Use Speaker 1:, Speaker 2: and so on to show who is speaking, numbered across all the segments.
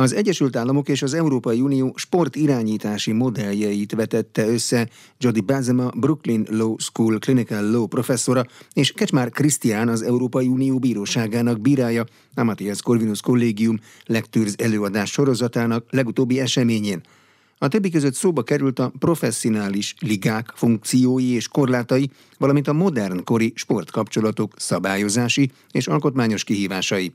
Speaker 1: Az Egyesült Államok és az Európai Unió sportirányítási modelljeit vetette össze Jody Bazema, Brooklyn Law School Clinical Law professzora, és Kecsmár Krisztián az Európai Unió bíróságának bírája, a Matthias Corvinus Kollégium Lectures előadás sorozatának legutóbbi eseményén. A többi között szóba került a professzionális ligák funkciói és korlátai, valamint a modern kori sportkapcsolatok szabályozási és alkotmányos kihívásai.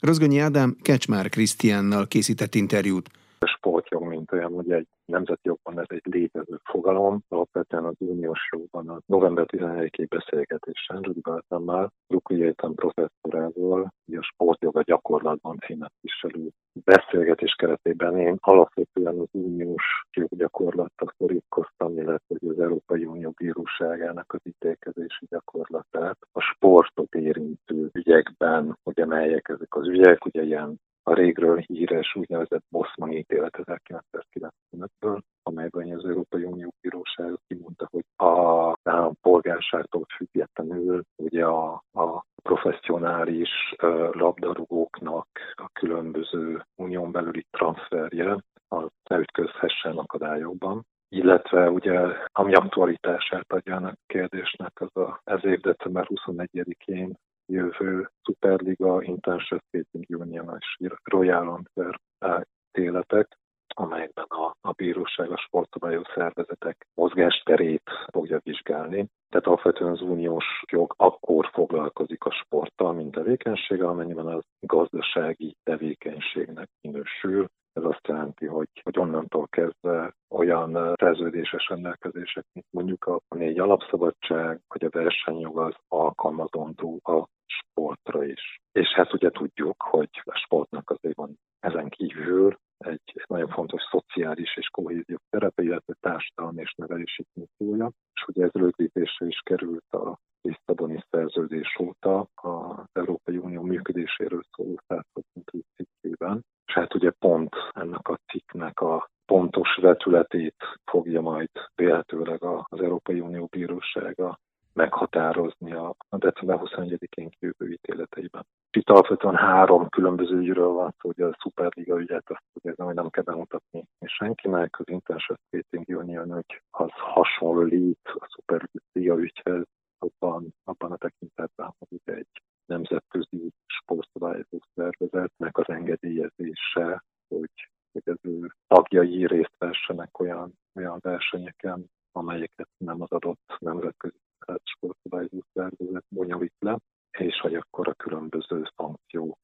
Speaker 1: Rozgonyi Ádám Kecsmár Krisztiánnal készített interjút.
Speaker 2: A sportjog, mint olyan, hogy egy nemzeti jogban ez egy létező fogalom, alapvetően az uniós jogban a november 11-i beszélgetésen Rudy Baltemmel, Brooklyn Egyetem professzorával, a sportjog a gyakorlatban címet viselő beszélgetés keretében én alapvetően az uniós joggyakorlattal szorítkoztam, illetve az Európai Unió bíróságának az ítélkezési gyakorlatát a sportot érintő ügyekben, ugye melyek ezek az ügyek, ugye ilyen a régről híres úgynevezett Boszman ítélet 1995-ből, amelyben az Európai Unió Bíróság kimondta, hogy a polgárságtól függetlenül ugye a, a professzionális labdarúgóknak a különböző unión belüli transferje az ne ütközhessen akadályokban illetve ugye ami aktualitását adja a kérdésnek, az a ez év december 21-én jövő Superliga International Skating Union és Royal Antwerp ítéletek, amelyekben a, a bíróság a sportszabályó szervezetek mozgásterét fogja vizsgálni. Tehát alapvetően az uniós jog akkor foglalkozik a sporttal, mint tevékenységgel, amennyiben az gazdasági tevékenységnek minősül. Ez azt jelenti, hogy, hogy onnantól kezdve olyan szerződéses rendelkezések, mint mondjuk a négy alapszabadság, hogy a versenyjog az alkalmazandó a sportra is. És hát ugye tudjuk, hogy a sportnak azért van ezen kívül egy nagyon fontos szociális és kohéziós szerepe, illetve társadalmi és nevelési funkciója. És ugye ez rögzítésre is került a Lisszaboni szerződés óta az Európai Unió működéséről szóló 162 cikkében. És hát ugye pont ennek a cikknek a pontos vetületét fogja majd véletőleg az Európai Unió Bírósága meghatározni a, a december 21-én kijövő ítéleteiben. Itt alapvetően három különböző ügyről van szó, hogy a Superliga ügyet, azt ugye nem, nem kell bemutatni senkinek, az International Skating Union hogy az hasonlít a Superliga ügyhez, abban, abban a tekintetben, hogy ugye egy nemzetközi sportszabályozó szervezetnek az engedélyezése, hogy, hogy az ő tagjai részt vessenek olyan, olyan versenyeken, amelyeket nem az adott nemzetközi sportszabályozó szervezet bonyolít le, és hogy akkor a különböző szankciók,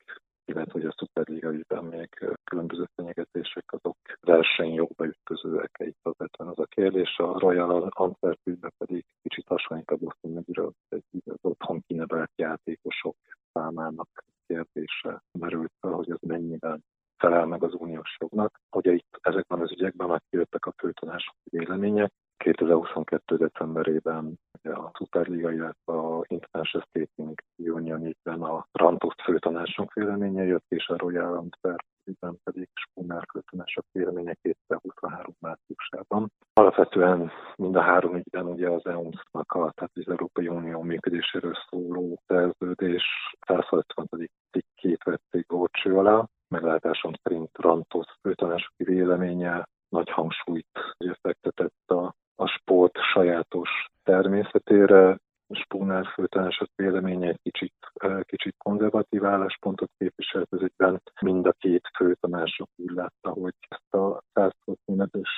Speaker 2: illetve hogy a Superliga ügyben még különböző fenyegetések azok versenyjogba ütközőek egy vezetően az a kérdés. A Royal Antwerp ügyben pedig kicsit hasonlít a Boston ügyről, egy az otthon kinevelt játékosok számának kérdése merült fel, hogy az mennyiben felel meg az uniós jognak. Hogy itt ezekben az ügyekben megjöttek a főtanások vélemények, 2022. decemberében a Superliga, illetve a International Skating Union ügyben a Rantost főtanácsunk véleménye jött, és a Royal Antwerp ügyben pedig Spummer főtanácsok véleménye 2023 márciusában. Alapvetően mind a három ügyben ugye az EUMS-nak, a, tehát az Európai Unió működéséről szóló szerződés 160. cikkét vették górcső alá, meglátásom szerint Rantos főtanácsok véleménye nagy hangsúlyt fektetett a a sport sajátos természetére. Spónár főtanácsok véleménye egy kicsit, kicsit konzervatív álláspontot képviselt ez egyben. Mind a két főtanácsok úgy látta, hogy ezt a 125-ös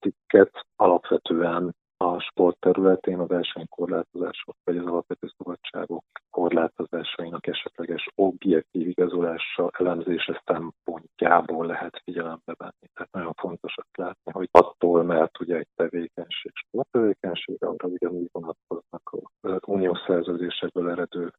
Speaker 2: cikket alapvetően a sport területén a versenykorlátozások vagy az alapvető szabadságok korlátozásainak esetleges objektív igazolása, elemzése szempontjából lehet figyelembe venni. Tehát nagyon fontos azt látni, hogy attól, mert ugye egy tevékenység sporttevékenység, arra ugyanúgy vonatkoznak az uniós szerződésekből eredő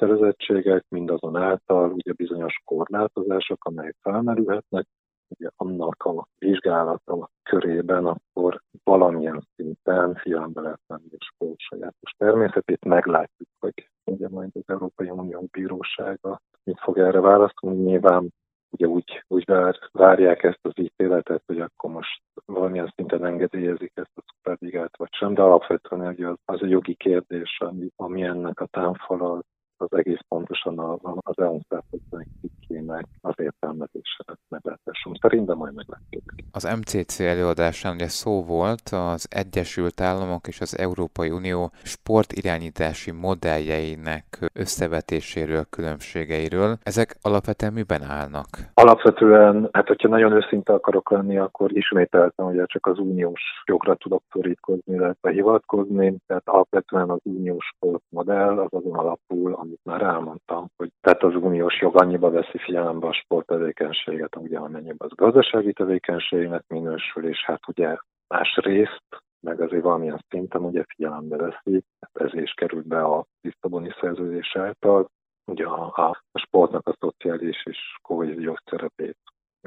Speaker 2: kötelezettségek, mindazonáltal ugye bizonyos korlátozások, amelyek felmerülhetnek, ugye annak a vizsgálata körében, akkor valamilyen szinten figyelembe lehet venni a sajátos természetét. Meglátjuk, hogy ugye majd az Európai Unió Bírósága mit fog erre választani. Nyilván ugye úgy, úgy vár, várják ezt az ítéletet, hogy akkor most valamilyen szinten engedélyezik ezt a szuperligát, vagy sem, de alapvetően ugye az, az a jogi kérdés, ami, ami ennek a támfala, az egész pontosan az cikkének az értelmezése meglehetős szerint, de majd meglátjuk.
Speaker 3: Az MCC előadásán ugye szó volt az Egyesült Államok és az Európai Unió sportirányítási modelljeinek összevetéséről, különbségeiről. Ezek alapvetően miben állnak?
Speaker 2: Alapvetően, hát hogyha nagyon őszinte akarok lenni, akkor ismételtem, hogy csak az uniós jogra tudok szorítkozni, illetve hivatkozni, tehát alapvetően az uniós sportmodell az azon alapul, amit már elmondtam, hogy tehát az uniós jog annyiba veszi figyelembe a sporttevékenységet, ugye amennyiben az gazdasági tevékenységnek minősül, és hát ugye más részt, meg azért valamilyen szinten ugye figyelembe veszi, ez is került be a Lisszaboni szerződés által, ugye a, a sportnak a szociális és kohéziós szerepét,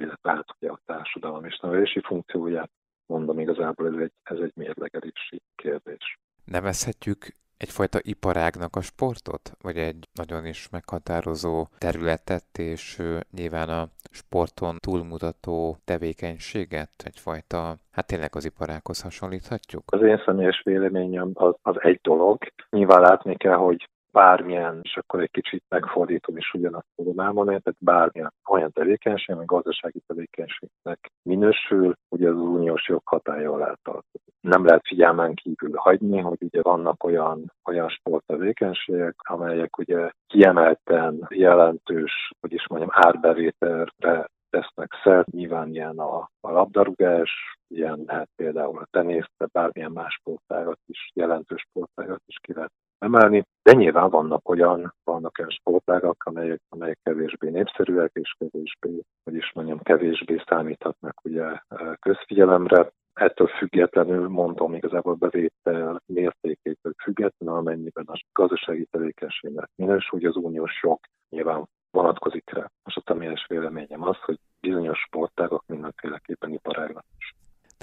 Speaker 2: illetve hát ugye a társadalom és nevelési funkcióját, mondom igazából ez egy, ez egy mérlegelési kérdés.
Speaker 3: Nevezhetjük egyfajta iparágnak a sportot, vagy egy nagyon is meghatározó területet, és nyilván a sporton túlmutató tevékenységet, egyfajta, hát tényleg az iparághoz hasonlíthatjuk?
Speaker 2: Az én személyes véleményem az, az egy dolog. Nyilván látni kell, hogy bármilyen, és akkor egy kicsit megfordítom is ugyanazt tudom elmondani, tehát bármilyen olyan tevékenység, ami gazdasági tevékenységnek minősül, ugye az uniós jog hatája alá tartozik. Nem lehet figyelmen kívül hagyni, hogy ugye vannak olyan, olyan sporttevékenységek, amelyek ugye kiemelten jelentős, hogy is mondjam, árbevételre tesznek szert, nyilván ilyen a, a labdarúgás, ilyen lehet például a tenisz, de bármilyen más sportágat is, jelentős sportágat is ki lehet emelni, de nyilván vannak olyan, vannak olyan sportágak, amelyek, amelyek kevésbé népszerűek, és kevésbé, hogy is mondjam, kevésbé számíthatnak ugye közfigyelemre. Ettől függetlenül mondom igazából bevétel mértékétől függetlenül, amennyiben a gazdasági tevékenységnek minősül, hogy az uniós jog nyilván vonatkozik rá. Most a személyes véleményem az, hogy bizonyos sportágak mindenféleképpen iparágnak.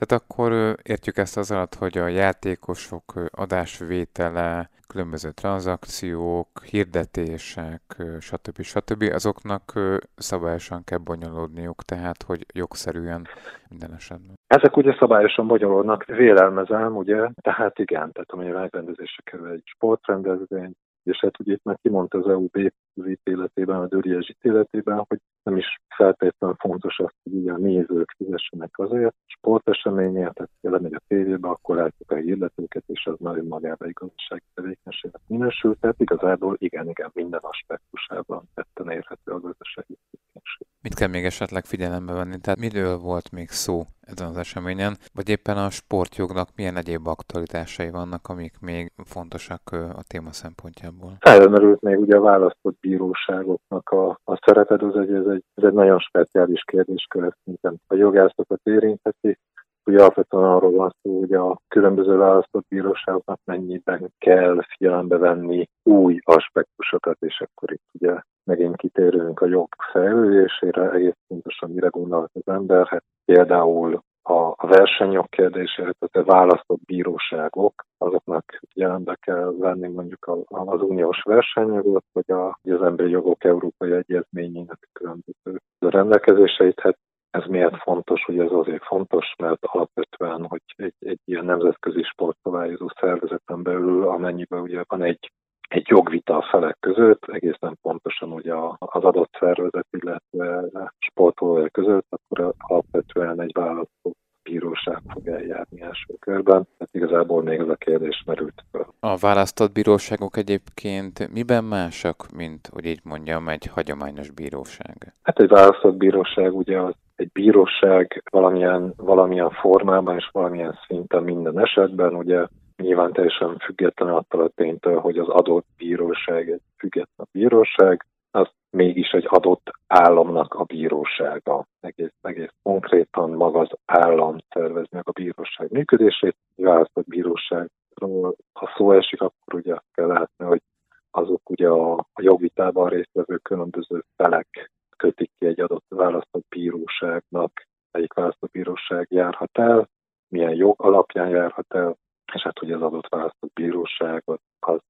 Speaker 3: Tehát akkor értjük ezt az alatt, hogy a játékosok adásvétele, különböző tranzakciók, hirdetések, stb. stb. azoknak szabályosan kell bonyolódniuk, tehát hogy jogszerűen minden esetben.
Speaker 2: Ezek ugye szabályosan bonyolódnak, vélelmezem, ugye, tehát igen, tehát amilyen megrendezésre kerül egy sportrendezvény, és hát ugye itt már kimondta az EUB az ítéletében, a Döriás ítéletében, hogy nem is feltétlenül fontos az, hogy ugye a nézők fizessenek azért. Sporteseményért, tehát lemegy a tévébe, akkor látjuk a hirdetőket, és az már önmagában egy gazdasági tevékenységnek minősül. Tehát igazából igen, igen, minden aspektusában tetten érhető a gazdasági tevékenység.
Speaker 3: Mit kell még esetleg figyelembe venni? Tehát miről volt még szó ezen az eseményen, vagy éppen a sportjognak milyen egyéb aktualitásai vannak, amik még fontosak a téma szempontjából?
Speaker 2: Felmerült még ugye a választott bíróságoknak a, a szereped, az egy, ez, egy, ez egy nagyon speciális kérdéskör, szerintem a jogászokat érintheti, Ugye alapvetően arról van szó, hogy a különböző választott bíróságoknak mennyiben kell figyelembe venni új aspektusokat, és akkor itt ugye megint kitérünk a jog fejlődésére, egész pontosan mire gondolt az ember. Hát például a versenyjog kérdésére, tehát a választott bíróságok, azoknak jelenbe kell venni mondjuk az uniós versenyjogot, vagy az emberi jogok európai egyezményének különböző rendelkezéseit. Hát ez miért fontos? Ugye ez azért fontos, mert alapvetően, hogy egy, egy ilyen nemzetközi sportszabályozó szervezeten belül, amennyiben ugye van egy egy jogvita a felek között, egészen pontosan ugye az adott szervezet, illetve sportolója között, akkor alapvetően egy választó bíróság fog eljárni első körben. Tehát igazából még ez a kérdés merült fel.
Speaker 3: A választott bíróságok egyébként miben másak, mint, hogy így mondjam, egy hagyományos bíróság?
Speaker 2: Hát egy választott bíróság ugye az egy bíróság valamilyen, valamilyen formában és valamilyen szinten minden esetben ugye nyilván teljesen független attól a ténytől, hogy az adott bíróság egy független bíróság, az mégis egy adott államnak a bírósága. Egész, egész konkrétan maga az állam szervez meg a bíróság működését. A választott bíróságról, ha szó esik, akkor ugye azt kell látni, hogy azok ugye a, a jogvitában résztvevő különböző felek kötik ki egy adott választott bíróságnak, melyik választott bíróság járhat el, milyen jog alapján járhat el, és hát ugye az adott választott bíróság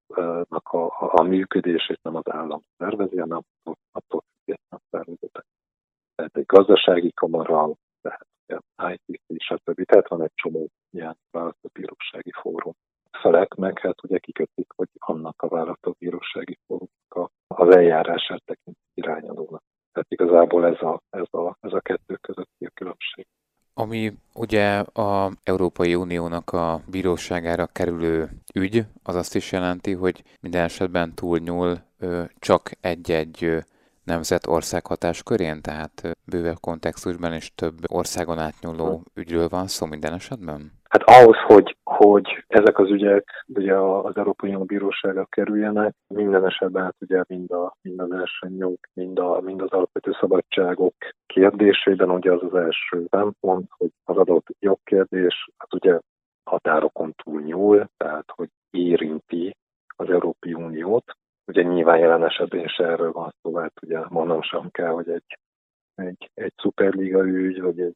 Speaker 2: aznak a, a, a működését nem az állam szervezi, hanem attól független szervezetek. Tehát egy gazdasági kamara, tehát ICC, stb. Tehát van egy csomó ilyen választott bírósági fórum. Felek meg hát ugye kikötik, hogy annak a választott bírósági fórumnak az eljárását tekint irányadónak. Tehát igazából ez a, ez a, ez a kettő közötti a
Speaker 3: Ami ugye a Európai Uniónak a bíróságára kerülő ügy, az azt is jelenti, hogy minden esetben túlnyúl csak egy-egy nemzet ország hatáskörén, tehát bővebb kontextusban és több országon átnyúló ügyről van szó minden esetben?
Speaker 2: Hát ahhoz, hogy, hogy ezek az ügyek ugye az Európai Unió bírósága kerüljenek, minden esetben hát ugye mind a, mind a versenyjog, mind, a, mind az alapvető szabadságok kérdésében ugye az az első szempont, hogy az adott jogkérdés az ugye határokon túl nyúl, tehát hogy érinti az Európai Uniót. Ugye nyilván jelen esetben is erről van szó, hát ugye mondanom sem kell, hogy egy, egy, egy szuperliga ügy, vagy egy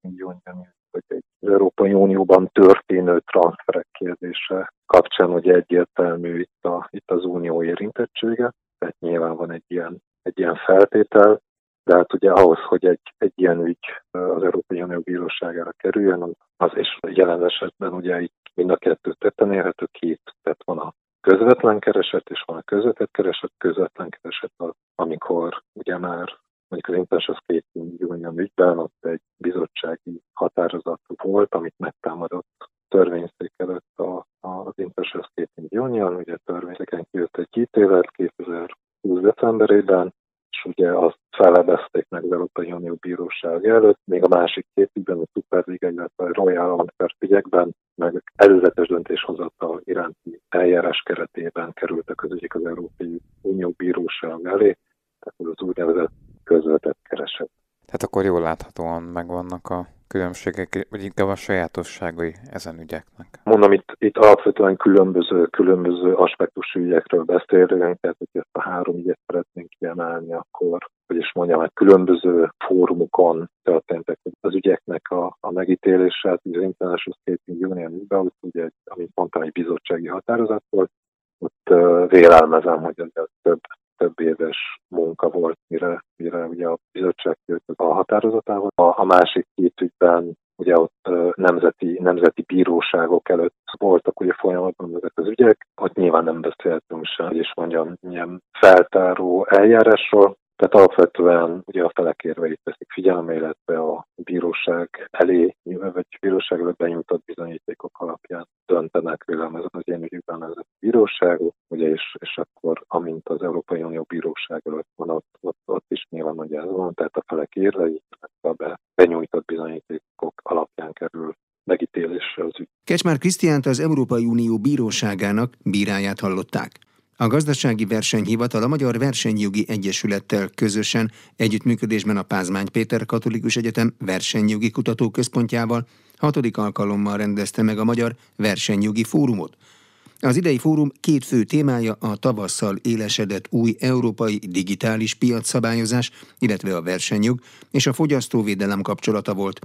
Speaker 2: millió ügy, hogy egy Európai Unióban történő transferek kérdése kapcsán ugye egyértelmű itt, a, itt az unió érintettsége, tehát nyilván van egy ilyen, egy ilyen feltétel, de hát ugye ahhoz, hogy egy, egy ilyen ügy az Európai Unió bíróságára kerüljön, az, és jelen esetben ugye itt mind a kettő tetten érhető két, tehát van a közvetlen kereset, és van a közvetett kereset, közvetlen kereset amikor ugye már mondjuk az Intensive Skating Union ügyben ott egy bizottsági határozat volt, amit megtámadott törvényszék előtt a, a, az Intensive Skating Union, ugye törvényszéken kijött egy ítélet 2020 decemberében, és ugye azt felebezték meg az Európai Unió Bíróság előtt, még a másik két ügyben, a Superliga, illetve a Royal Antwerp ügyekben, meg előzetes döntéshozatal iránti eljárás keretében kerültek az ügyek az Európai Unió Bíróság elé, tehát az úgynevezett közvetett kereset.
Speaker 3: Tehát akkor jól láthatóan megvannak a különbségek, vagy inkább a sajátosságai ezen ügyeknek?
Speaker 2: Mondom, itt, itt alapvetően különböző, különböző aspektusú ügyekről beszélünk, tehát hogy ezt a három ügyet szeretnénk kiemelni, akkor, hogy is mondjam, hogy különböző fórumokon történtek az ügyeknek a, a megítélése, hát az International Skating Union ügyben, ugye, amit mondtam, egy bizottsági határozat volt, ott uh, vélelmezem, hogy ez több több éves munka volt, mire, mire ugye a bizottság jött a határozatával. A, a másik két ügyben ugye ott nemzeti, nemzeti bíróságok előtt voltak ugye folyamatban ezek az ügyek, ott nyilván nem beszéltünk sem, hogy is mondjam, ilyen feltáró eljárásról, tehát alapvetően ugye a felek érveit veszik figyelembe, illetve a bíróság elé, vagy bíróság előtt benyújtott bizonyítékok alapján döntenek ezen az ilyen ügyükben. ez bíróságok, ugye, és, és akkor amint az Európai Unió bíróság előtt van, ott, ott, ott is nyilván hogy ez van, tehát a felek érvei, a be, benyújtott bizonyítékok alapján kerül megítélésre az ügy.
Speaker 1: Kecsmár Krisztiánt az Európai Unió bíróságának bíráját hallották. A Gazdasági Versenyhivatal a Magyar Versenyjogi Egyesülettel közösen együttműködésben a Pázmány Péter Katolikus Egyetem Versenyjogi Kutatóközpontjával hatodik alkalommal rendezte meg a Magyar Versenyjogi Fórumot. Az idei fórum két fő témája a tavasszal élesedett új európai digitális piacszabályozás, illetve a versenyjog és a fogyasztóvédelem kapcsolata volt.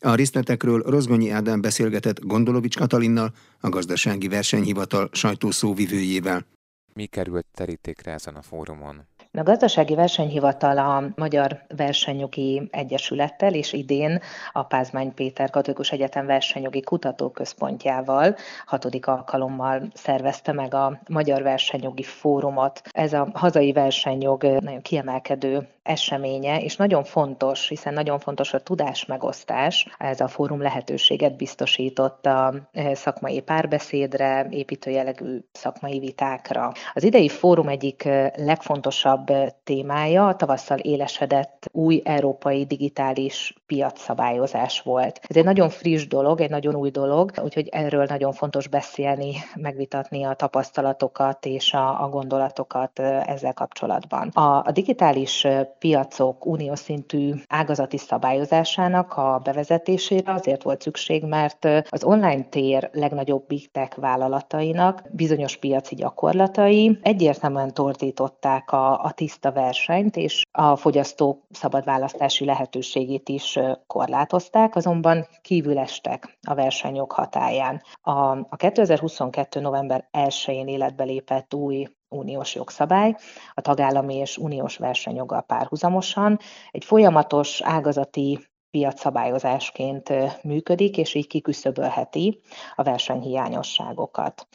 Speaker 1: A részletekről Rozgonyi Ádám beszélgetett Gondolovics Katalinnal, a Gazdasági Versenyhivatal sajtószóvivőjével.
Speaker 3: Mi került terítékre ezen a fórumon?
Speaker 4: A Gazdasági Versenyhivatal a Magyar Versenyjogi Egyesülettel és idén a Pázmány Péter Katolikus Egyetem Versenyjogi Kutatóközpontjával hatodik alkalommal szervezte meg a Magyar Versenyjogi Fórumot. Ez a hazai versenyjog nagyon kiemelkedő eseménye, és nagyon fontos, hiszen nagyon fontos a tudás megosztás. Ez a fórum lehetőséget biztosított a e, szakmai párbeszédre, építőjelegű szakmai vitákra. Az idei fórum egyik e, legfontosabb e, témája tavasszal élesedett új európai digitális piacszabályozás volt. Ez egy nagyon friss dolog, egy nagyon új dolog, úgyhogy erről nagyon fontos beszélni, megvitatni a tapasztalatokat és a, a gondolatokat ezzel kapcsolatban. A, a digitális piacok uniós szintű ágazati szabályozásának a bevezetésére azért volt szükség, mert az online tér legnagyobb big tech vállalatainak bizonyos piaci gyakorlatai egyértelműen torzították a, a tiszta versenyt, és a fogyasztók szabad választási lehetőségét is korlátozták, azonban kívül estek a versenyjog hatáján. A, a 2022. november 1-én életbe lépett új uniós jogszabály, a tagállami és uniós versenyjoggal párhuzamosan egy folyamatos ágazati piacszabályozásként működik, és így kiküszöbölheti a versenyhiányosságokat.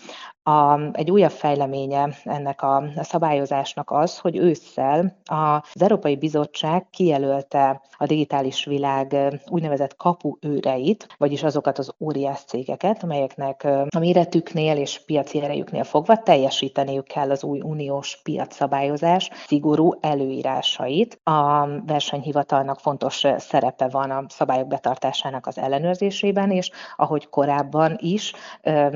Speaker 4: A, egy újabb fejleménye ennek a szabályozásnak az, hogy ősszel az Európai Bizottság kijelölte a digitális világ úgynevezett kapuőreit, vagyis azokat az óriás cégeket, amelyeknek a méretüknél és piaci erejüknél fogva teljesíteniük kell az új uniós piacszabályozás szigorú előírásait. A versenyhivatalnak fontos szerepe van a szabályok betartásának az ellenőrzésében, és ahogy korábban is,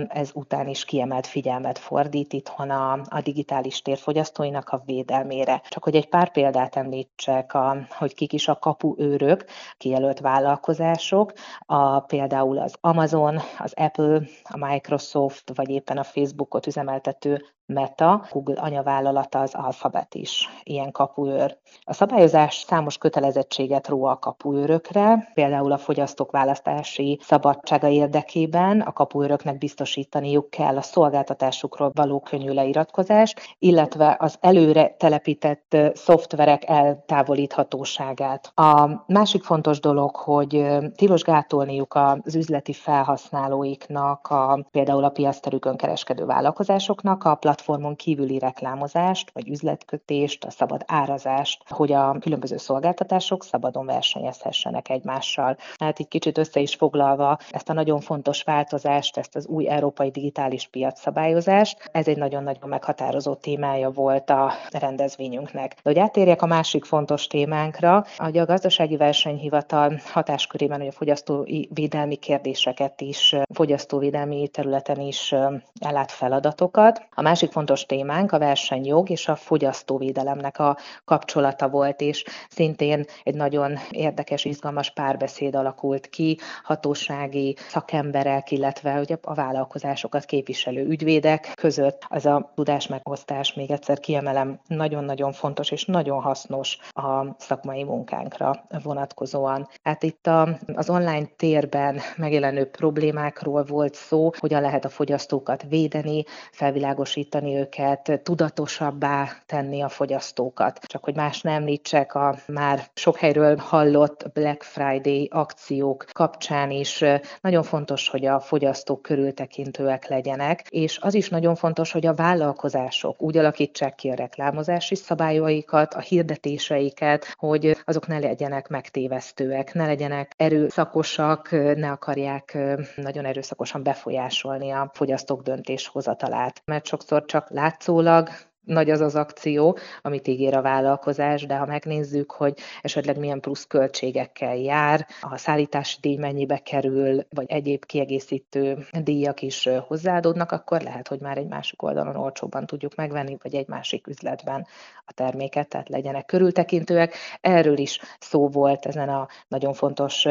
Speaker 4: ez után is kiemelt figyelmet fordít itthon a, a digitális térfogyasztóinak a védelmére. Csak hogy egy pár példát említsek, a, hogy kik is a kapuőrök, kijelölt vállalkozások, a, például az Amazon, az Apple, a Microsoft, vagy éppen a Facebookot üzemeltető Meta, Google anyavállalata az Alphabet is ilyen kapuőr. A szabályozás számos kötelezettséget ró a kapuőrökre, például a fogyasztók választási szabadsága érdekében a kapuőröknek biztosítaniuk kell a szolgáltatásukról való könnyű leiratkozást, illetve az előre telepített szoftverek eltávolíthatóságát. A másik fontos dolog, hogy tilos gátolniuk az üzleti felhasználóiknak, a, például a piaszterükön kereskedő vállalkozásoknak a platformon kívüli reklámozást, vagy üzletkötést, a szabad árazást, hogy a különböző szolgáltatások szabadon versenyezhessenek egymással. Hát így kicsit össze is foglalva ezt a nagyon fontos változást, ezt az új európai digitális piac szabályozást, ez egy nagyon-nagyon meghatározó témája volt a rendezvényünknek. De hogy átérjek a másik fontos témánkra, hogy a gazdasági versenyhivatal hatáskörében, hogy a fogyasztói védelmi kérdéseket is, fogyasztóvédelmi területen is ellát feladatokat. A másik másik fontos témánk a versenyjog és a fogyasztóvédelemnek a kapcsolata volt, és szintén egy nagyon érdekes, izgalmas párbeszéd alakult ki hatósági szakemberek, illetve ugye a vállalkozásokat képviselő ügyvédek között. Az a tudás megosztás, még egyszer kiemelem, nagyon-nagyon fontos és nagyon hasznos a szakmai munkánkra vonatkozóan. Hát itt a, az online térben megjelenő problémákról volt szó, hogyan lehet a fogyasztókat védeni, felvilágosítani megtanítani őket, tudatosabbá tenni a fogyasztókat. Csak hogy más nem említsek, a már sok helyről hallott Black Friday akciók kapcsán is nagyon fontos, hogy a fogyasztók körültekintőek legyenek, és az is nagyon fontos, hogy a vállalkozások úgy alakítsák ki a reklámozási szabályaikat, a hirdetéseiket, hogy azok ne legyenek megtévesztőek, ne legyenek erőszakosak, ne akarják nagyon erőszakosan befolyásolni a fogyasztók döntéshozatalát. Mert sokszor csak látszólag nagy az az akció, amit ígér a vállalkozás, de ha megnézzük, hogy esetleg milyen plusz költségekkel jár, a szállítási díj mennyibe kerül, vagy egyéb kiegészítő díjak is hozzáadódnak, akkor lehet, hogy már egy másik oldalon olcsóbban tudjuk megvenni, vagy egy másik üzletben a terméket, tehát legyenek körültekintőek. Erről is szó volt ezen a nagyon fontos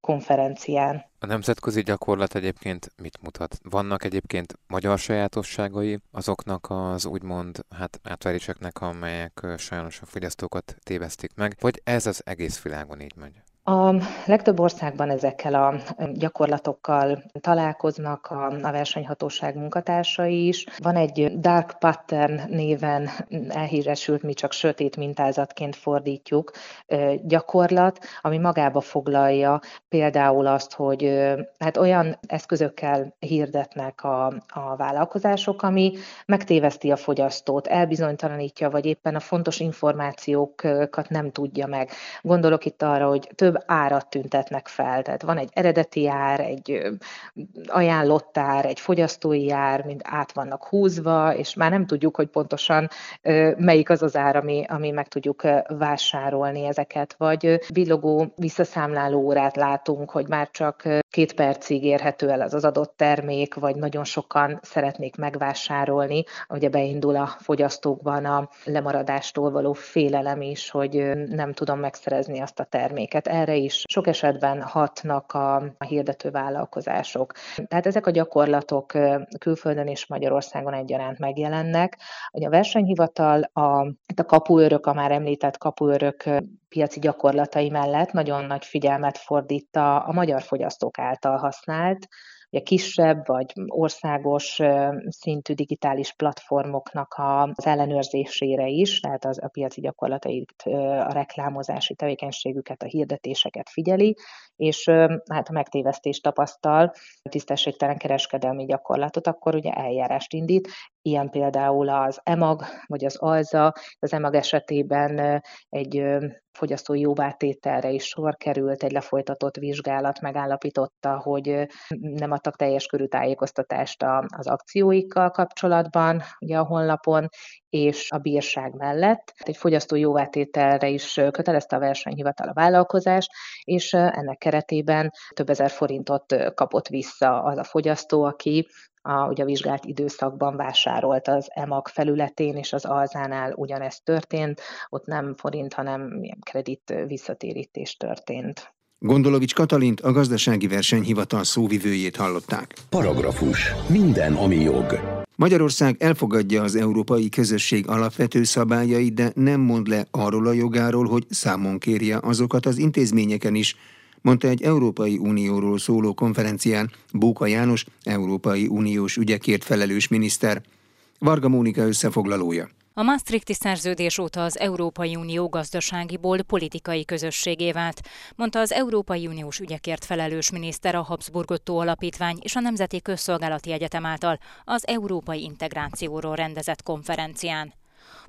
Speaker 4: konferencián.
Speaker 3: A nemzetközi gyakorlat egyébként mit mutat? Vannak egyébként magyar sajátosságai azoknak az úgymond hát átveréseknek, amelyek sajnos a fogyasztókat tévesztik meg, vagy ez az egész világon így megy?
Speaker 4: A legtöbb országban ezekkel a gyakorlatokkal találkoznak a, a versenyhatóság munkatársai is. Van egy dark pattern néven elhíresült, mi csak sötét mintázatként fordítjuk gyakorlat, ami magába foglalja például azt, hogy hát olyan eszközökkel hirdetnek a, a vállalkozások, ami megtéveszti a fogyasztót, elbizonytalanítja, vagy éppen a fontos információkat nem tudja meg. Gondolok itt arra, hogy több több árat tüntetnek fel. Tehát van egy eredeti ár, egy ajánlott ár, egy fogyasztói ár, mind át vannak húzva, és már nem tudjuk, hogy pontosan melyik az az ár, ami, ami meg tudjuk vásárolni ezeket. Vagy villogó visszaszámláló órát látunk, hogy már csak két percig érhető el az az adott termék, vagy nagyon sokan szeretnék megvásárolni. Ugye beindul a fogyasztókban a lemaradástól való félelem is, hogy nem tudom megszerezni azt a terméket. Erre is sok esetben hatnak a, a hirdető vállalkozások. Tehát ezek a gyakorlatok külföldön és Magyarországon egyaránt megjelennek. Hogy a versenyhivatal a, a kapuőrök, a már említett kapuőrök piaci gyakorlatai mellett nagyon nagy figyelmet fordít a, a magyar fogyasztók által használt ugye kisebb vagy országos szintű digitális platformoknak az ellenőrzésére is, tehát az a piaci gyakorlatait, a reklámozási tevékenységüket, a hirdetéseket figyeli, és hát a megtévesztést tapasztal, tisztességtelen kereskedelmi gyakorlatot, akkor ugye eljárást indít. Ilyen például az EMAG vagy az ALZA, az EMAG esetében egy fogyasztói jóvátételre is sor került, egy lefolytatott vizsgálat megállapította, hogy nem adtak teljes körű tájékoztatást az akcióikkal kapcsolatban, ugye a honlapon, és a bírság mellett. Egy fogyasztói jóvátételre is kötelezte a versenyhivatal a vállalkozást, és ennek keretében több ezer forintot kapott vissza az a fogyasztó, aki a, ugye a vizsgált időszakban vásárolt az EMAG felületén, és az Alzánál ugyanezt történt, ott nem forint, hanem kredit visszatérítés történt.
Speaker 1: Gondolovics Katalint, a gazdasági versenyhivatal szóvivőjét hallották.
Speaker 5: Paragrafus. Minden, ami jog.
Speaker 1: Magyarország elfogadja az európai közösség alapvető szabályait, de nem mond le arról a jogáról, hogy számon kérje azokat az intézményeken is, mondta egy Európai Unióról szóló konferencián Bóka János, Európai Uniós ügyekért felelős miniszter. Varga Mónika összefoglalója.
Speaker 6: A Maastrichti szerződés óta az Európai Unió gazdaságiból politikai közösségé vált, mondta az Európai Uniós ügyekért felelős miniszter a Habsburg Otto Alapítvány és a Nemzeti Közszolgálati Egyetem által az európai integrációról rendezett konferencián.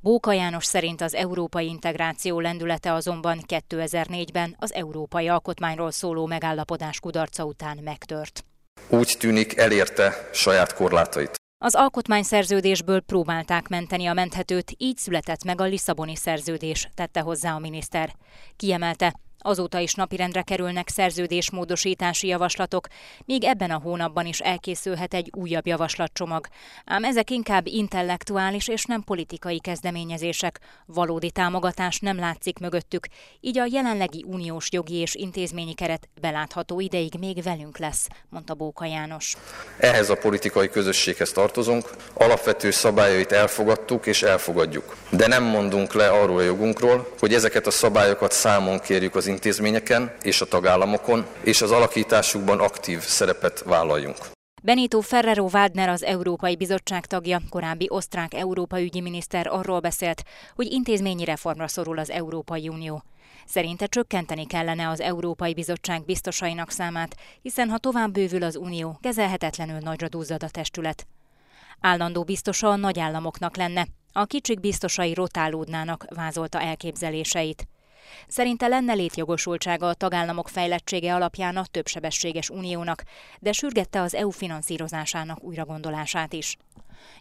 Speaker 6: Bóka János szerint az európai integráció lendülete azonban 2004-ben az európai alkotmányról szóló megállapodás kudarca után megtört.
Speaker 7: Úgy tűnik elérte saját korlátait.
Speaker 6: Az alkotmányszerződésből próbálták menteni a menthetőt, így született meg a Lisszaboni szerződés, tette hozzá a miniszter. Kiemelte, Azóta is napirendre kerülnek szerződésmódosítási javaslatok, még ebben a hónapban is elkészülhet egy újabb javaslatcsomag. Ám ezek inkább intellektuális és nem politikai kezdeményezések. Valódi támogatás nem látszik mögöttük, így a jelenlegi uniós jogi és intézményi keret belátható ideig még velünk lesz, mondta Bóka János.
Speaker 7: Ehhez a politikai közösséghez tartozunk, alapvető szabályait elfogadtuk és elfogadjuk. De nem mondunk le arról a jogunkról, hogy ezeket a szabályokat számon kérjük az intézményeken és a tagállamokon, és az alakításukban aktív szerepet vállaljunk.
Speaker 6: Benito Ferrero Waldner, az Európai Bizottság tagja, korábbi osztrák Európa ügyi miniszter arról beszélt, hogy intézményi reformra szorul az Európai Unió. Szerinte csökkenteni kellene az Európai Bizottság biztosainak számát, hiszen ha tovább bővül az Unió, kezelhetetlenül nagyra duzzad a testület. Állandó biztosa a nagyállamoknak lenne, a kicsik biztosai rotálódnának, vázolta elképzeléseit. Szerinte lenne létjogosultsága a tagállamok fejlettsége alapján a többsebességes uniónak, de sürgette az EU finanszírozásának újragondolását is.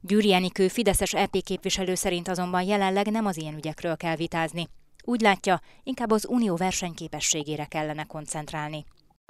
Speaker 6: Gyűri Enikő Fideszes EP képviselő szerint azonban jelenleg nem az ilyen ügyekről kell vitázni. Úgy látja, inkább az unió versenyképességére kellene koncentrálni.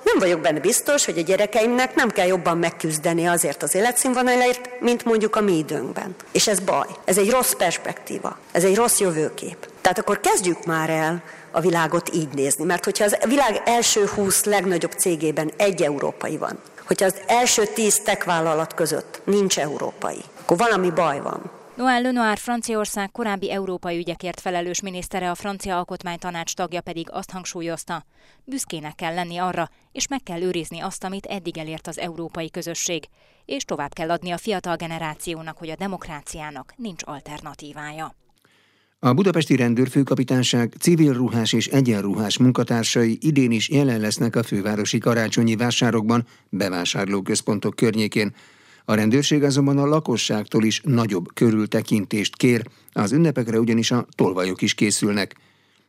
Speaker 8: Nem vagyok benne biztos, hogy a gyerekeimnek nem kell jobban megküzdeni azért az életszínvonalért, mint mondjuk a mi időnkben. És ez baj. Ez egy rossz perspektíva. Ez egy rossz jövőkép. Tehát akkor kezdjük már el a világot így nézni. Mert hogyha az világ első 20 legnagyobb cégében egy európai van, hogyha az első 10 tech vállalat között nincs európai, akkor valami baj van.
Speaker 6: Noël Lenoir Franciaország korábbi európai ügyekért felelős minisztere, a francia alkotmánytanács tagja pedig azt hangsúlyozta, büszkének kell lenni arra, és meg kell őrizni azt, amit eddig elért az európai közösség, és tovább kell adni a fiatal generációnak, hogy a demokráciának nincs alternatívája.
Speaker 1: A budapesti rendőrfőkapitányság civil ruhás és egyenruhás munkatársai idén is jelen lesznek a fővárosi karácsonyi vásárokban, bevásárlóközpontok környékén. A rendőrség azonban a lakosságtól is nagyobb körültekintést kér, az ünnepekre ugyanis a tolvajok is készülnek.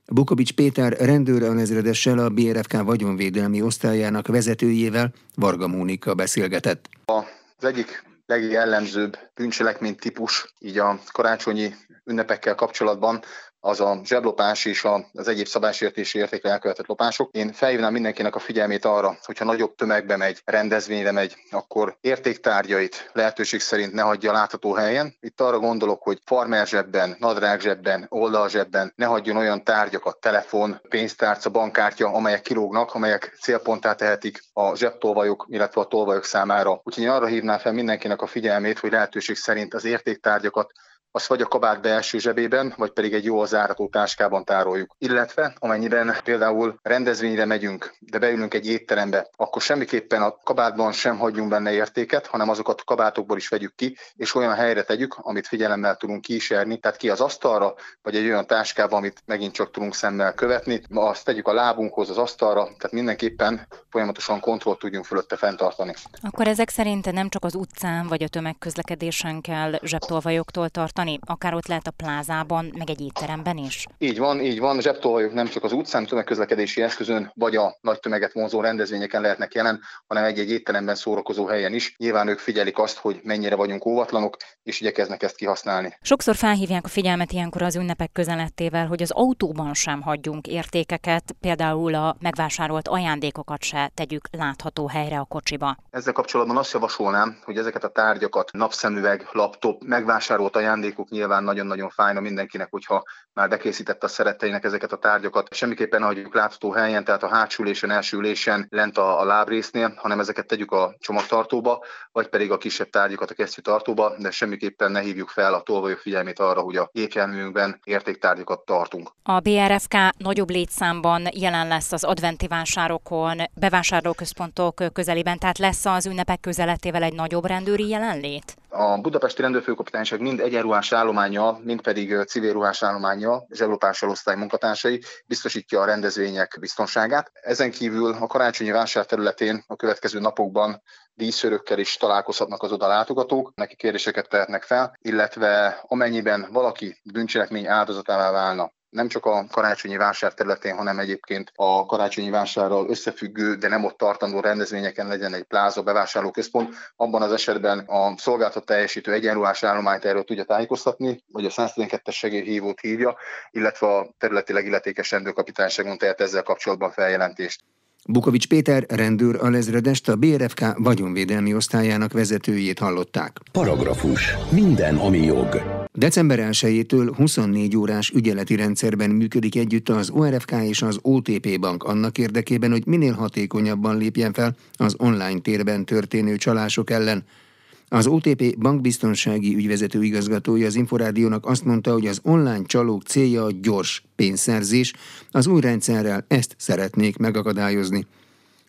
Speaker 1: Bukovics Péter rendőr alezredessel a BRFK vagyonvédelmi osztályának vezetőjével Varga Mónika beszélgetett.
Speaker 9: Az egyik legjellemzőbb bűncselekmény típus így a karácsonyi ünnepekkel kapcsolatban az a zseblopás és az egyéb szabásértési értékre elkövetett lopások. Én felhívnám mindenkinek a figyelmét arra, hogyha nagyobb tömegbe megy, rendezvényre megy, akkor értéktárgyait lehetőség szerint ne hagyja látható helyen. Itt arra gondolok, hogy farmer zsebben, nadrág zsebben, oldal zsebben ne hagyjon olyan tárgyakat, telefon, pénztárca, bankkártya, amelyek kilógnak, amelyek célponttá tehetik a zsebtolvajok, illetve a tolvajok számára. Úgyhogy én arra hívnám fel mindenkinek a figyelmét, hogy lehetőség szerint az értéktárgyakat azt vagy a kabát belső zsebében, vagy pedig egy jól zárató táskában tároljuk. Illetve amennyiben például rendezvényre megyünk, de beülünk egy étterembe, akkor semmiképpen a kabátban sem hagyjunk benne értéket, hanem azokat a kabátokból is vegyük ki, és olyan helyre tegyük, amit figyelemmel tudunk kísérni, tehát ki az asztalra, vagy egy olyan táskába, amit megint csak tudunk szemmel követni, azt tegyük a lábunkhoz, az asztalra, tehát mindenképpen folyamatosan kontrollt tudjunk fölötte fenntartani.
Speaker 6: Akkor ezek szerint nem csak az utcán vagy a tömegközlekedésen kell zsebtolvajoktól tartani, akár ott lehet a plázában, meg egy étteremben is?
Speaker 9: Így van, így van. Zsebtolvajok nem csak az utcán, tömegközlekedési eszközön, vagy a nagy tömeget vonzó rendezvényeken lehetnek jelen, hanem egy-egy étteremben szórakozó helyen is. Nyilván ők figyelik azt, hogy mennyire vagyunk óvatlanok, és igyekeznek ezt kihasználni.
Speaker 6: Sokszor felhívják a figyelmet ilyenkor az ünnepek közelettével, hogy az autóban sem hagyjunk értékeket, például a megvásárolt ajándékokat se tegyük látható helyre a kocsiba.
Speaker 9: Ezzel kapcsolatban azt javasolnám, hogy ezeket a tárgyakat, napszemüveg, laptop, megvásárolt ajándékok nyilván nagyon-nagyon fájna mindenkinek, hogyha már bekészítette a szeretteinek ezeket a tárgyakat. Semmiképpen hagyjuk látható helyen, tehát a hátsó ülésen, első ülésen, lent a, a lábrésznél, hanem ezeket tegyük a csomagtartóba, vagy pedig a kisebb tárgyakat a kesztyűtartóba, de semmiképpen ne hívjuk fel a tolvajok figyelmét arra, hogy a gépjárműünkben értéktárgyakat tartunk.
Speaker 6: A BRFK nagyobb létszámban jelen lesz az adventi vásárokon, bevásárlóközpontok közelében, tehát lesz az ünnepek közeletével egy nagyobb rendőri jelenlét?
Speaker 9: A budapesti rendőrfőkapitányság mind egyenruhás állománya, mind pedig civil ruhás állománya, zseblopás osztály munkatársai biztosítja a rendezvények biztonságát. Ezen kívül a karácsonyi vásár területén a következő napokban díszörökkel is találkozhatnak az oda látogatók, neki kérdéseket tehetnek fel, illetve amennyiben valaki bűncselekmény áldozatává válna, nem csak a karácsonyi vásár területén, hanem egyébként a karácsonyi vásárral összefüggő, de nem ott tartandó rendezvényeken legyen egy pláza bevásárlóközpont, abban az esetben a szolgáltat teljesítő egyenruhás állományt erről tudja tájékoztatni, vagy a 112-es segélyhívót hívja, illetve a területileg illetékes rendőrkapitányságon tehet ezzel kapcsolatban feljelentést.
Speaker 1: Bukovics Péter rendőr alezredest a BRFK vagyonvédelmi osztályának vezetőjét hallották.
Speaker 5: Paragrafus. Minden, ami jog.
Speaker 1: December 1-től 24 órás ügyeleti rendszerben működik együtt az ORFK és az OTP bank annak érdekében, hogy minél hatékonyabban lépjen fel az online térben történő csalások ellen. Az OTP bankbiztonsági ügyvezető igazgatója az Inforádiónak azt mondta, hogy az online csalók célja a gyors pénzszerzés, az új rendszerrel ezt szeretnék megakadályozni.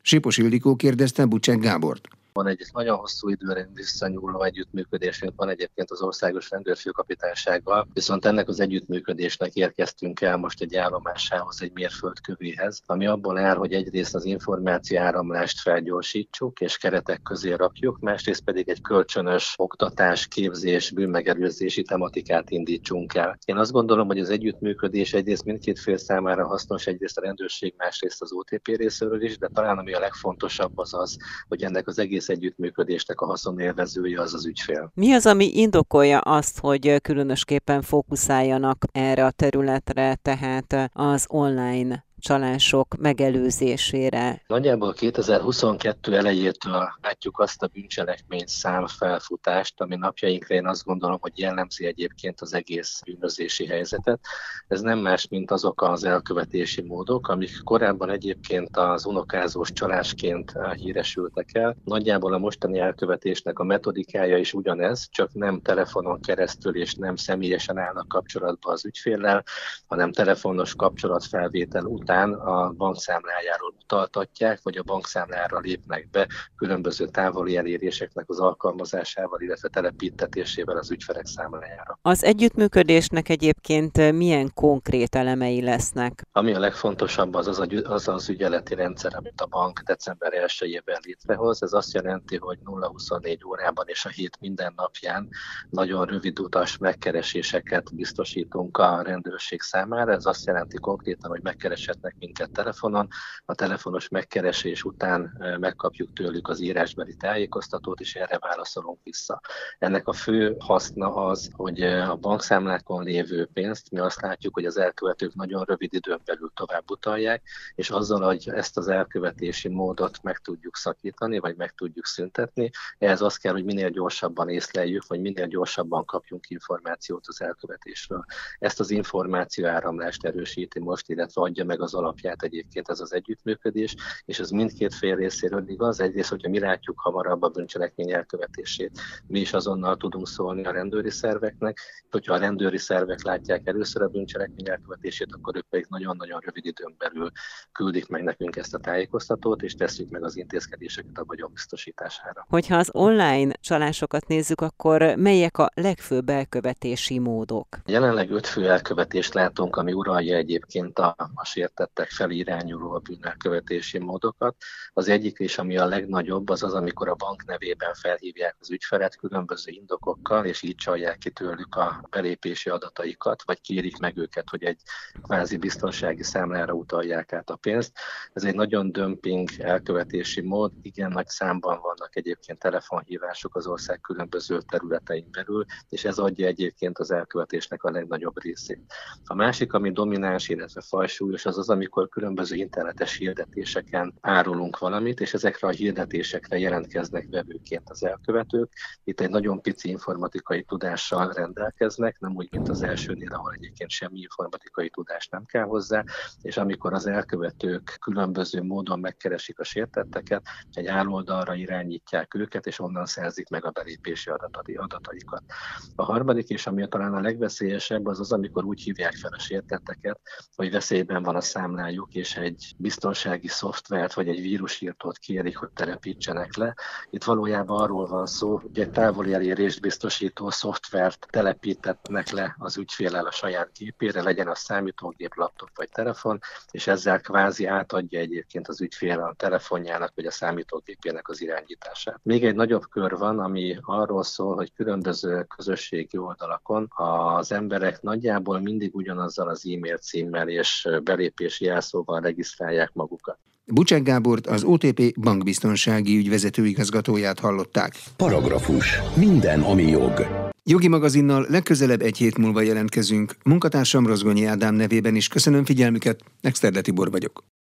Speaker 1: Sipos Ildikó kérdezte Bucsek Gábort
Speaker 10: van egy nagyon hosszú időre visszanyúló együttműködésünk van egyébként az országos rendőrfőkapitánysággal, viszont ennek az együttműködésnek érkeztünk el most egy állomásához, egy mérföldkövéhez, ami abból áll, hogy egyrészt az információ áramlást felgyorsítsuk és keretek közé rakjuk, másrészt pedig egy kölcsönös oktatás, képzés, bűnmegelőzési tematikát indítsunk el. Én azt gondolom, hogy az együttműködés egyrészt mindkét fél számára hasznos, egyrészt a rendőrség, másrészt az OTP részéről is, de talán ami a legfontosabb az az, hogy ennek az egész egész együttműködésnek a haszonélvezője az az ügyfél.
Speaker 11: Mi az, ami indokolja azt, hogy különösképpen fókuszáljanak erre a területre, tehát az online csalások megelőzésére.
Speaker 10: Nagyjából 2022 elejétől látjuk azt a bűncselekmény szám felfutást, ami napjainkra én azt gondolom, hogy jellemzi egyébként az egész bűnözési helyzetet. Ez nem más, mint azok az elkövetési módok, amik korábban egyébként az unokázós csalásként híresültek el. Nagyjából a mostani elkövetésnek a metodikája is ugyanez, csak nem telefonon keresztül és nem személyesen állnak kapcsolatba az ügyféllel, hanem telefonos kapcsolatfelvétel után után a bankszámlájáról utaltatják, vagy a bankszámlára lépnek be különböző távoli eléréseknek az alkalmazásával, illetve telepítetésével az ügyfelek számlájára.
Speaker 11: Az együttműködésnek egyébként milyen konkrét elemei lesznek?
Speaker 10: Ami a legfontosabb, az az, az, az ügyeleti rendszer, amit a bank december 1-ében létrehoz. Ez azt jelenti, hogy 0-24 órában és a hét minden napján nagyon rövid utas megkereséseket biztosítunk a rendőrség számára. Ez azt jelenti konkrétan, hogy megkeresett kereshetnek minket telefonon. A telefonos megkeresés után megkapjuk tőlük az írásbeli tájékoztatót, és erre válaszolunk vissza. Ennek a fő haszna az, hogy a bankszámlákon lévő pénzt mi azt látjuk, hogy az elkövetők nagyon rövid időn belül tovább utalják, és azzal, hogy ezt az elkövetési módot meg tudjuk szakítani, vagy meg tudjuk szüntetni, ehhez az kell, hogy minél gyorsabban észleljük, vagy minél gyorsabban kapjunk információt az elkövetésről. Ezt az információ áramlást erősíti most, illetve adja meg az az alapját egyébként ez az együttműködés, és ez mindkét fél részéről igaz. Egyrészt, hogyha mi látjuk hamarabb a bűncselekmény elkövetését, mi is azonnal tudunk szólni a rendőri szerveknek, hogyha a rendőri szervek látják először a bűncselekmény elkövetését, akkor ők pedig nagyon-nagyon rövid időn belül küldik meg nekünk ezt a tájékoztatót, és tesszük meg az intézkedéseket a vagyon biztosítására.
Speaker 11: Hogyha az online csalásokat nézzük, akkor melyek a legfőbb elkövetési módok?
Speaker 10: Jelenleg öt fő elkövetést látunk, ami uralja egyébként a, a sértettek felé irányuló a bűnelkövetési módokat. Az egyik is, ami a legnagyobb, az az, amikor a bank nevében felhívják az ügyfelet különböző indokokkal, és így csalják ki tőlük a belépési adataikat, vagy kérik meg őket, hogy egy kvázi biztonsági számlára utalják át a pénzt. Ez egy nagyon dömping elkövetési mód, igen nagy számban vannak egyébként telefonhívások az ország különböző területein belül, és ez adja egyébként az elkövetésnek a legnagyobb részét. A másik, ami domináns, illetve fajsúlyos, az az, amikor különböző internetes hirdetéseken árulunk valamit, és ezekre a hirdetésekre jelentkeznek vevőként az elkövetők. Itt egy nagyon pici informatikai tudással rendelkeznek, nem úgy, mint az elsőnél, ahol egyébként semmi informatikai tudás nem kell hozzá, és amikor az elkövetők különböző módon megkeresik a sértetteket, egy áloldalra irányítják őket, és onnan szerzik meg a belépési adataikat. A harmadik, és ami talán a legveszélyesebb, az az, amikor úgy hívják fel a sértetteket, hogy veszélyben van a számlájuk, és egy biztonsági szoftvert vagy egy vírusírtót kérik, hogy telepítsenek le. Itt valójában arról van szó, hogy egy távoli elérést biztosító szoftvert telepítetnek le az ügyfélel a saját gépére, legyen a számítógép, laptop vagy telefon, és ezzel kvázi átadja egyébként az ügyfél a telefonjának vagy a számítógépének az irányítását. Még egy nagyobb kör van, ami arról szól, hogy különböző közösségi oldalakon az emberek nagyjából mindig ugyanazzal az e-mail címmel és belépési jelszóval regisztrálják magukat.
Speaker 1: Bucsek Gábort, az OTP bankbiztonsági ügyvezető igazgatóját hallották.
Speaker 5: Paragrafus. Minden, ami jog.
Speaker 1: Jogi magazinnal legközelebb egy hét múlva jelentkezünk. Munkatársam Rozgonyi Ádám nevében is köszönöm figyelmüket, Exterde Tibor vagyok.